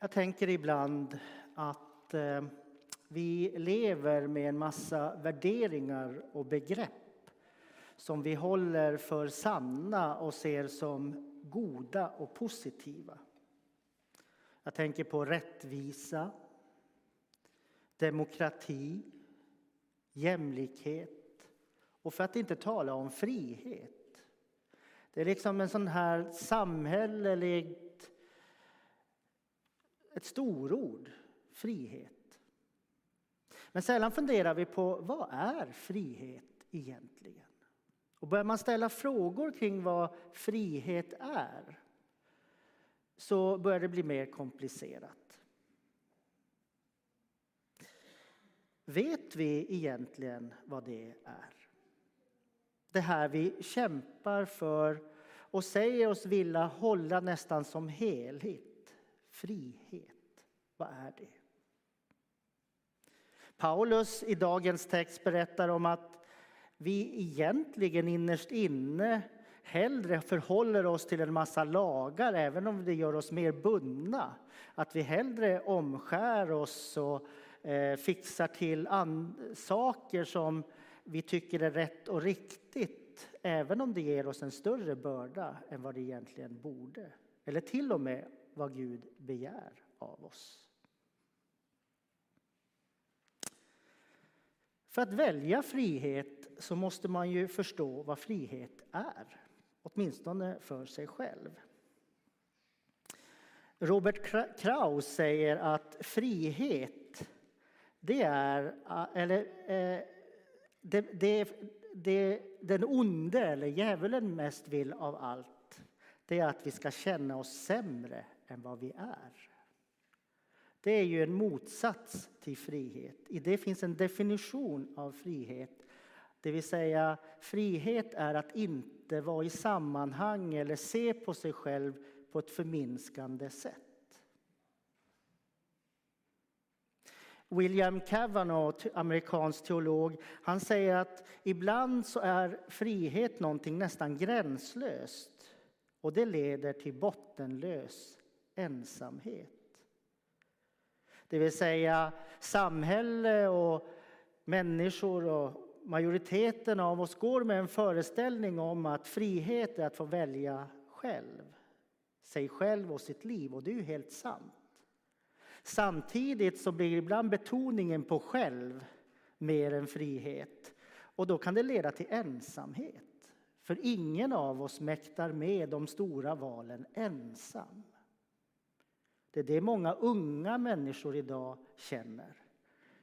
Jag tänker ibland att eh, vi lever med en massa värderingar och begrepp som vi håller för sanna och ser som goda och positiva. Jag tänker på rättvisa, demokrati, jämlikhet och för att inte tala om frihet. Det är liksom en sån här samhällelig ett storord, frihet. Men sällan funderar vi på vad är frihet egentligen? Och börjar man ställa frågor kring vad frihet är så börjar det bli mer komplicerat. Vet vi egentligen vad det är? Det här vi kämpar för och säger oss vilja hålla nästan som heligt. Frihet, vad är det? Paulus i dagens text berättar om att vi egentligen innerst inne hellre förhåller oss till en massa lagar, även om det gör oss mer bundna. Att vi hellre omskär oss och eh, fixar till saker som vi tycker är rätt och riktigt, även om det ger oss en större börda än vad det egentligen borde. Eller till och med vad Gud begär av oss. För att välja frihet så måste man ju förstå vad frihet är, åtminstone för sig själv. Robert Kraus säger att frihet, det är, eller, eh, det, det, det den onde eller djävulen mest vill av allt, det är att vi ska känna oss sämre än vad vi är. Det är ju en motsats till frihet. I det finns en definition av frihet. Det vill säga, frihet är att inte vara i sammanhang eller se på sig själv på ett förminskande sätt. William Kavanaugh, amerikansk teolog, han säger att ibland så är frihet någonting nästan gränslöst och det leder till bottenlös ensamhet. Det vill säga samhälle och människor och majoriteten av oss går med en föreställning om att frihet är att få välja själv. Sig själv och sitt liv och det är ju helt sant. Samtidigt så blir ibland betoningen på själv mer än frihet och då kan det leda till ensamhet. För ingen av oss mäktar med de stora valen ensam. Det är det många unga människor idag känner.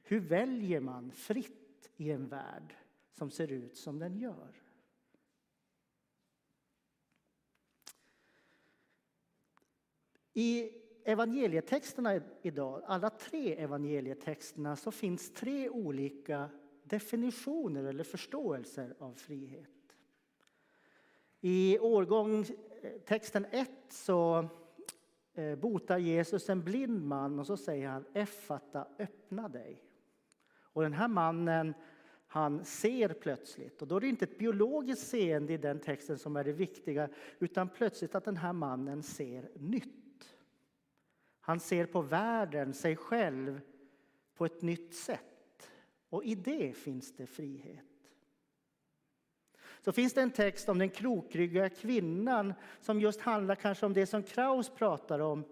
Hur väljer man fritt i en värld som ser ut som den gör? I evangelietexterna idag, alla tre evangelietexterna, så finns tre olika definitioner eller förståelser av frihet. I årgång texten 1 så Eh, botar Jesus en blind man och så säger han Effata, öppna dig. Och den här mannen han ser plötsligt. Och då är det inte ett biologiskt seende i den texten som är det viktiga utan plötsligt att den här mannen ser nytt. Han ser på världen, sig själv, på ett nytt sätt. Och i det finns det frihet. Så finns det en text om den krokryggiga kvinnan som just handlar kanske om det som Kraus pratar om,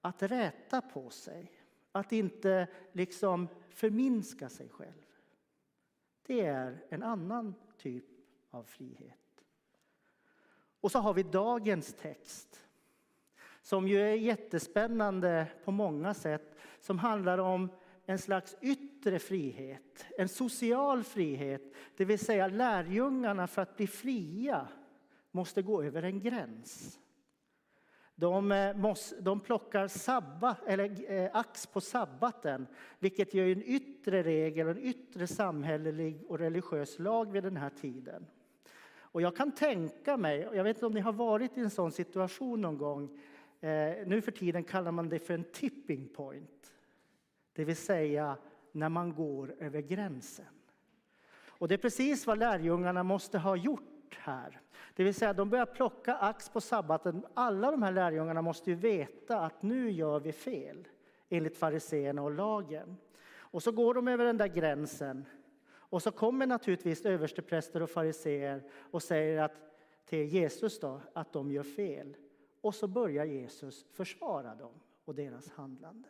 att räta på sig. Att inte liksom förminska sig själv. Det är en annan typ av frihet. Och så har vi dagens text som ju är jättespännande på många sätt, som handlar om en slags yttre frihet, en social frihet. Det vill säga lärjungarna för att bli fria måste gå över en gräns. De, eh, måste, de plockar sabba, eller, eh, ax på sabbaten, vilket gör en yttre regel och en yttre samhällelig och religiös lag vid den här tiden. Och jag kan tänka mig, jag vet inte om ni har varit i en sån situation någon gång, eh, nu för tiden kallar man det för en tipping point. Det vill säga när man går över gränsen. Och det är precis vad lärjungarna måste ha gjort här. Det vill säga, de börjar plocka ax på sabbaten. Alla de här lärjungarna måste ju veta att nu gör vi fel enligt fariseerna och lagen. Och så går de över den där gränsen. Och så kommer naturligtvis överstepräster och fariseer och säger att, till Jesus då, att de gör fel. Och så börjar Jesus försvara dem och deras handlande.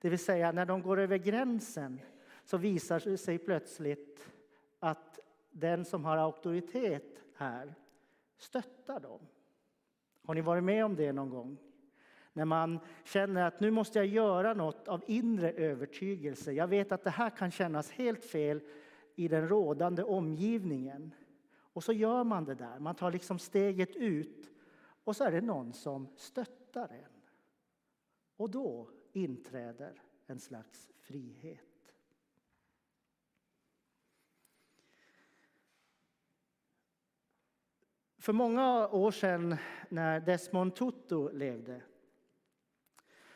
Det vill säga, när de går över gränsen så visar det sig plötsligt att den som har auktoritet här stöttar dem. Har ni varit med om det någon gång? När man känner att nu måste jag göra något av inre övertygelse. Jag vet att det här kan kännas helt fel i den rådande omgivningen. Och så gör man det där. Man tar liksom steget ut och så är det någon som stöttar en. Och då inträder en slags frihet. För många år sedan när Desmond Tutu levde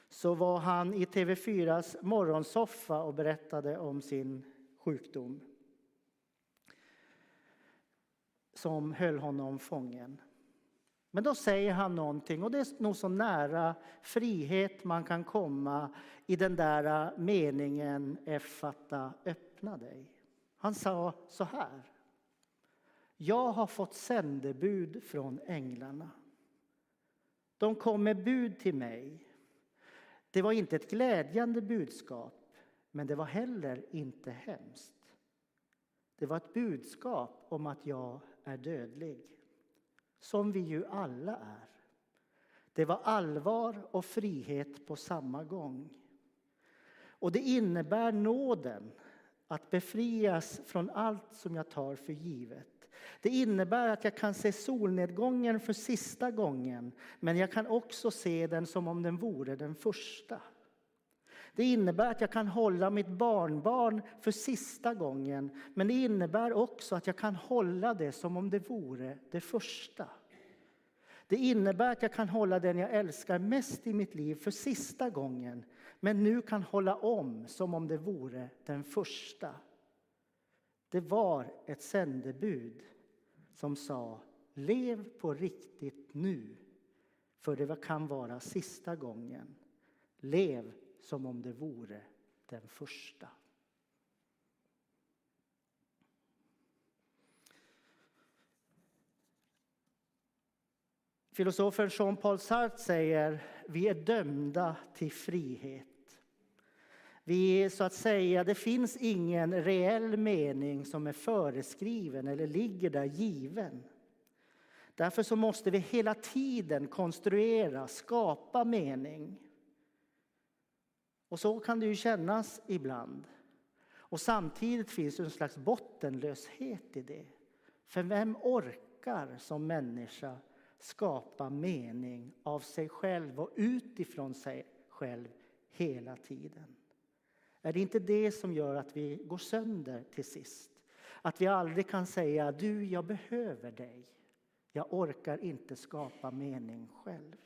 så var han i TV4s morgonsoffa och berättade om sin sjukdom som höll honom fången. Men då säger han någonting, och det är nog så nära frihet man kan komma i den där äh, meningen Effata, öppna dig. Han sa så här. Jag har fått sändebud från änglarna. De kom med bud till mig. Det var inte ett glädjande budskap, men det var heller inte hemskt. Det var ett budskap om att jag är dödlig, som vi ju alla är. Det var allvar och frihet på samma gång. Och det innebär nåden att befrias från allt som jag tar för givet. Det innebär att jag kan se solnedgången för sista gången men jag kan också se den som om den vore den första. Det innebär att jag kan hålla mitt barnbarn för sista gången men det innebär också att jag kan hålla det som om det vore det första. Det innebär att jag kan hålla den jag älskar mest i mitt liv för sista gången men nu kan hålla om som om det vore den första. Det var ett sändebud som sa lev på riktigt nu, för det kan vara sista gången. Lev som om det vore den första. Filosofen Jean-Paul Sartre säger vi är dömda till frihet. Vi så att säga, det finns ingen reell mening som är föreskriven eller ligger där given. Därför så måste vi hela tiden konstruera, skapa mening. Och så kan det ju kännas ibland. Och samtidigt finns det en slags bottenlöshet i det. För vem orkar som människa skapa mening av sig själv och utifrån sig själv hela tiden? Är det inte det som gör att vi går sönder till sist? Att vi aldrig kan säga du, jag behöver dig. Jag orkar inte skapa mening själv.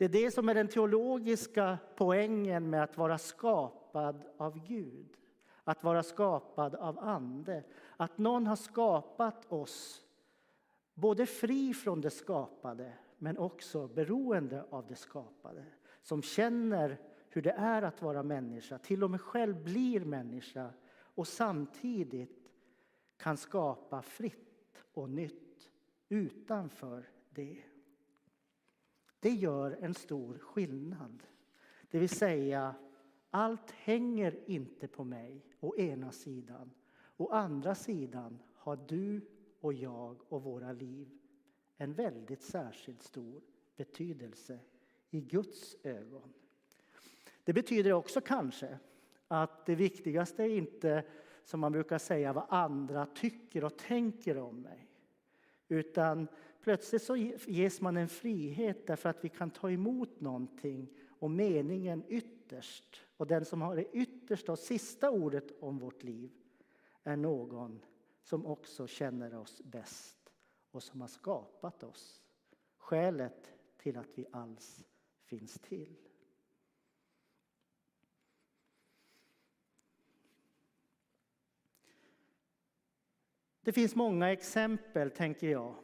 Det är det som är den teologiska poängen med att vara skapad av Gud. Att vara skapad av Ande. Att någon har skapat oss både fri från det skapade men också beroende av det skapade. Som känner hur det är att vara människa, till och med själv blir människa och samtidigt kan skapa fritt och nytt utanför det. Det gör en stor skillnad. Det vill säga, allt hänger inte på mig å ena sidan. Å andra sidan har du och jag och våra liv en väldigt särskilt stor betydelse i Guds ögon. Det betyder också kanske att det viktigaste är inte, som man brukar säga, vad andra tycker och tänker om mig. Utan plötsligt så ges man en frihet därför att vi kan ta emot någonting och meningen ytterst. Och den som har det yttersta och sista ordet om vårt liv är någon som också känner oss bäst och som har skapat oss. Skälet till att vi alls finns till. Det finns många exempel, tänker jag,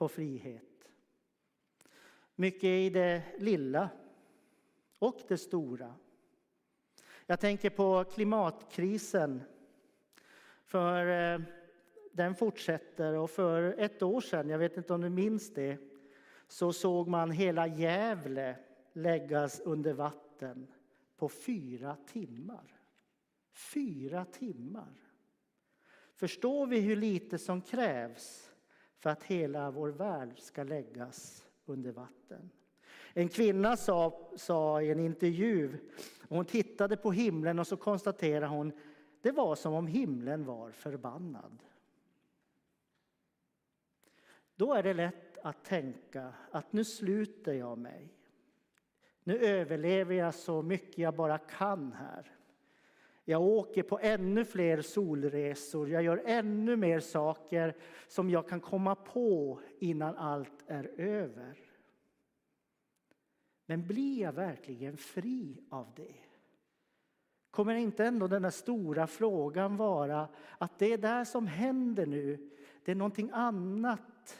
på frihet. Mycket i det lilla och det stora. Jag tänker på klimatkrisen. För eh, den fortsätter och för ett år sedan, jag vet inte om du minns det, så såg man hela Gävle läggas under vatten på fyra timmar. Fyra timmar. Förstår vi hur lite som krävs för att hela vår värld ska läggas under vatten? En kvinna sa, sa i en intervju, hon tittade på himlen och så konstaterade hon det var som om himlen var förbannad. Då är det lätt att tänka att nu sluter jag mig. Nu överlever jag så mycket jag bara kan här. Jag åker på ännu fler solresor, jag gör ännu mer saker som jag kan komma på innan allt är över. Men blir jag verkligen fri av det? Kommer inte ändå den där stora frågan vara att det där som händer nu, det är någonting annat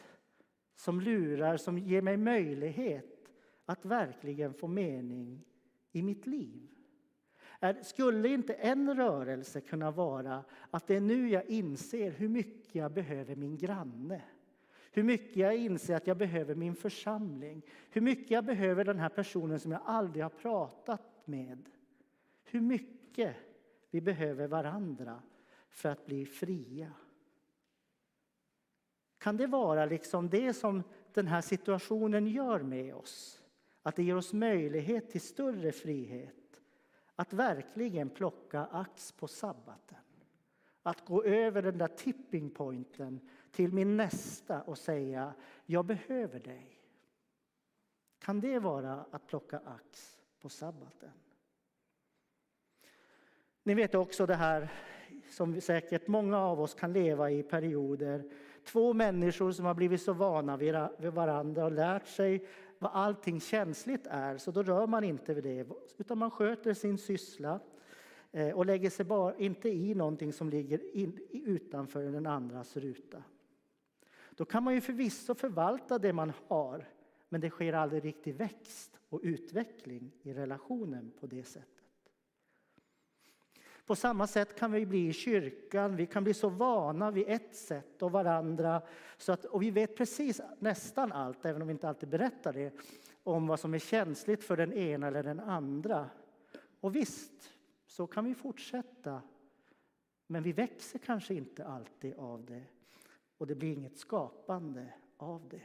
som lurar, som ger mig möjlighet att verkligen få mening i mitt liv? Skulle inte en rörelse kunna vara att det är nu jag inser hur mycket jag behöver min granne? Hur mycket jag inser att jag behöver min församling. Hur mycket jag behöver den här personen som jag aldrig har pratat med. Hur mycket vi behöver varandra för att bli fria. Kan det vara liksom det som den här situationen gör med oss? Att det ger oss möjlighet till större frihet. Att verkligen plocka ax på sabbaten. Att gå över den där tipping pointen till min nästa och säga jag behöver dig. Kan det vara att plocka ax på sabbaten? Ni vet också det här som säkert många av oss kan leva i perioder. Två människor som har blivit så vana vid varandra och lärt sig vad allting känsligt är, så då rör man inte vid det, utan man sköter sin syssla eh, och lägger sig bara inte i någonting som ligger in, utanför den andras ruta. Då kan man ju förvisso förvalta det man har, men det sker aldrig riktig växt och utveckling i relationen på det sättet. På samma sätt kan vi bli i kyrkan. Vi kan bli så vana vid ett sätt och varandra så att, och vi vet precis nästan allt, även om vi inte alltid berättar det, om vad som är känsligt för den ena eller den andra. Och visst, så kan vi fortsätta. Men vi växer kanske inte alltid av det och det blir inget skapande av det.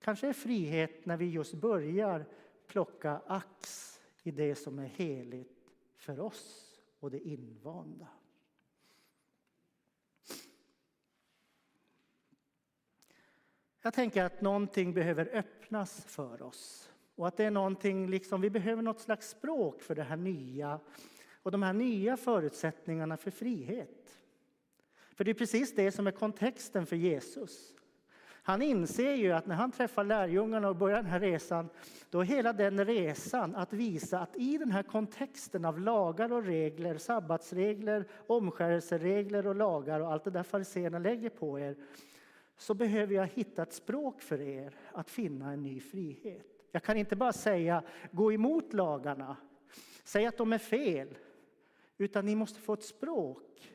Kanske är frihet när vi just börjar plocka ax i det som är heligt för oss och det invanda. Jag tänker att någonting behöver öppnas för oss och att det är någonting liksom, vi behöver något slags språk för det här nya och de här nya förutsättningarna för frihet. För det är precis det som är kontexten för Jesus. Han inser ju att när han träffar lärjungarna och börjar den här resan, då är hela den resan att visa att i den här kontexten av lagar och regler, sabbatsregler, omskärelseregler och lagar och allt det där fariséerna lägger på er, så behöver jag hitta ett språk för er att finna en ny frihet. Jag kan inte bara säga gå emot lagarna, säg att de är fel, utan ni måste få ett språk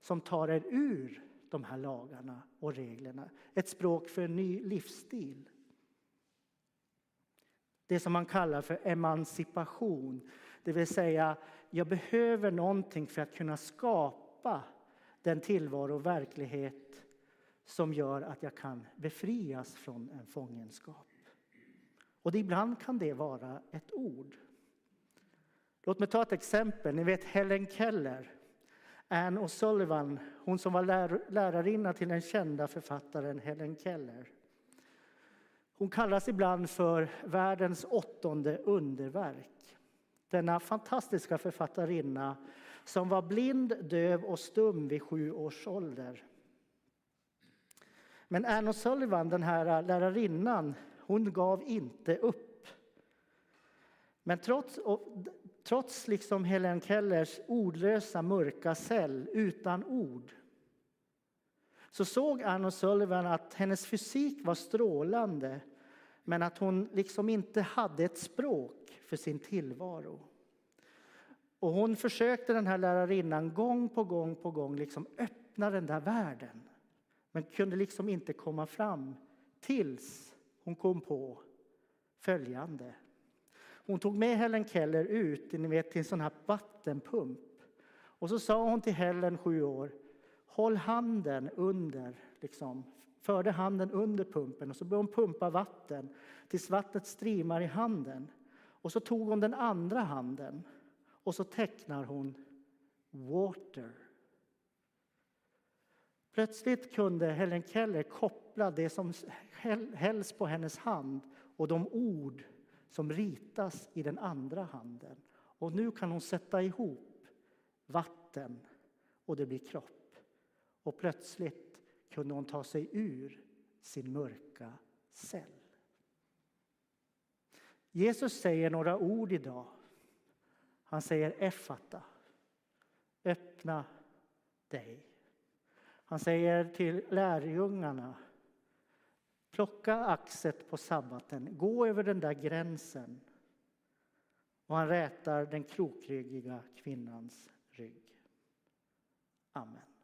som tar er ur de här lagarna och reglerna. Ett språk för en ny livsstil. Det som man kallar för emancipation. Det vill säga, jag behöver någonting för att kunna skapa den tillvaro och verklighet som gör att jag kan befrias från en fångenskap. Och ibland kan det vara ett ord. Låt mig ta ett exempel. Ni vet Helen Keller. Anne O'Sullivan, hon som var lär, lärarinna till den kända författaren Helen Keller. Hon kallas ibland för världens åttonde underverk. Denna fantastiska författarinna som var blind, döv och stum vid sju års ålder. Men Anne O'Sullivan, den här lärarinnan, hon gav inte upp. Men trots, trots liksom Helen Kellers ordlösa mörka cell utan ord så såg Anne Sullivan att hennes fysik var strålande men att hon liksom inte hade ett språk för sin tillvaro. Och hon försökte, den här lärarinnan, gång på gång på gång liksom öppna den där världen men kunde liksom inte komma fram tills hon kom på följande. Hon tog med Helen Keller ut ni vet, till en sån här vattenpump. Och så sa hon till Helen, sju år, håll handen under, liksom, förde handen under pumpen och så började hon pumpa vatten tills vattnet streamar i handen. Och så tog hon den andra handen och så tecknar hon water. Plötsligt kunde Helen Keller koppla det som hälls på hennes hand och de ord som ritas i den andra handen. Och nu kan hon sätta ihop vatten och det blir kropp. Och plötsligt kunde hon ta sig ur sin mörka cell. Jesus säger några ord idag. Han säger effata, öppna dig. Han säger till lärjungarna Plocka axet på sabbaten, gå över den där gränsen. Och han rätar den krokryggiga kvinnans rygg. Amen.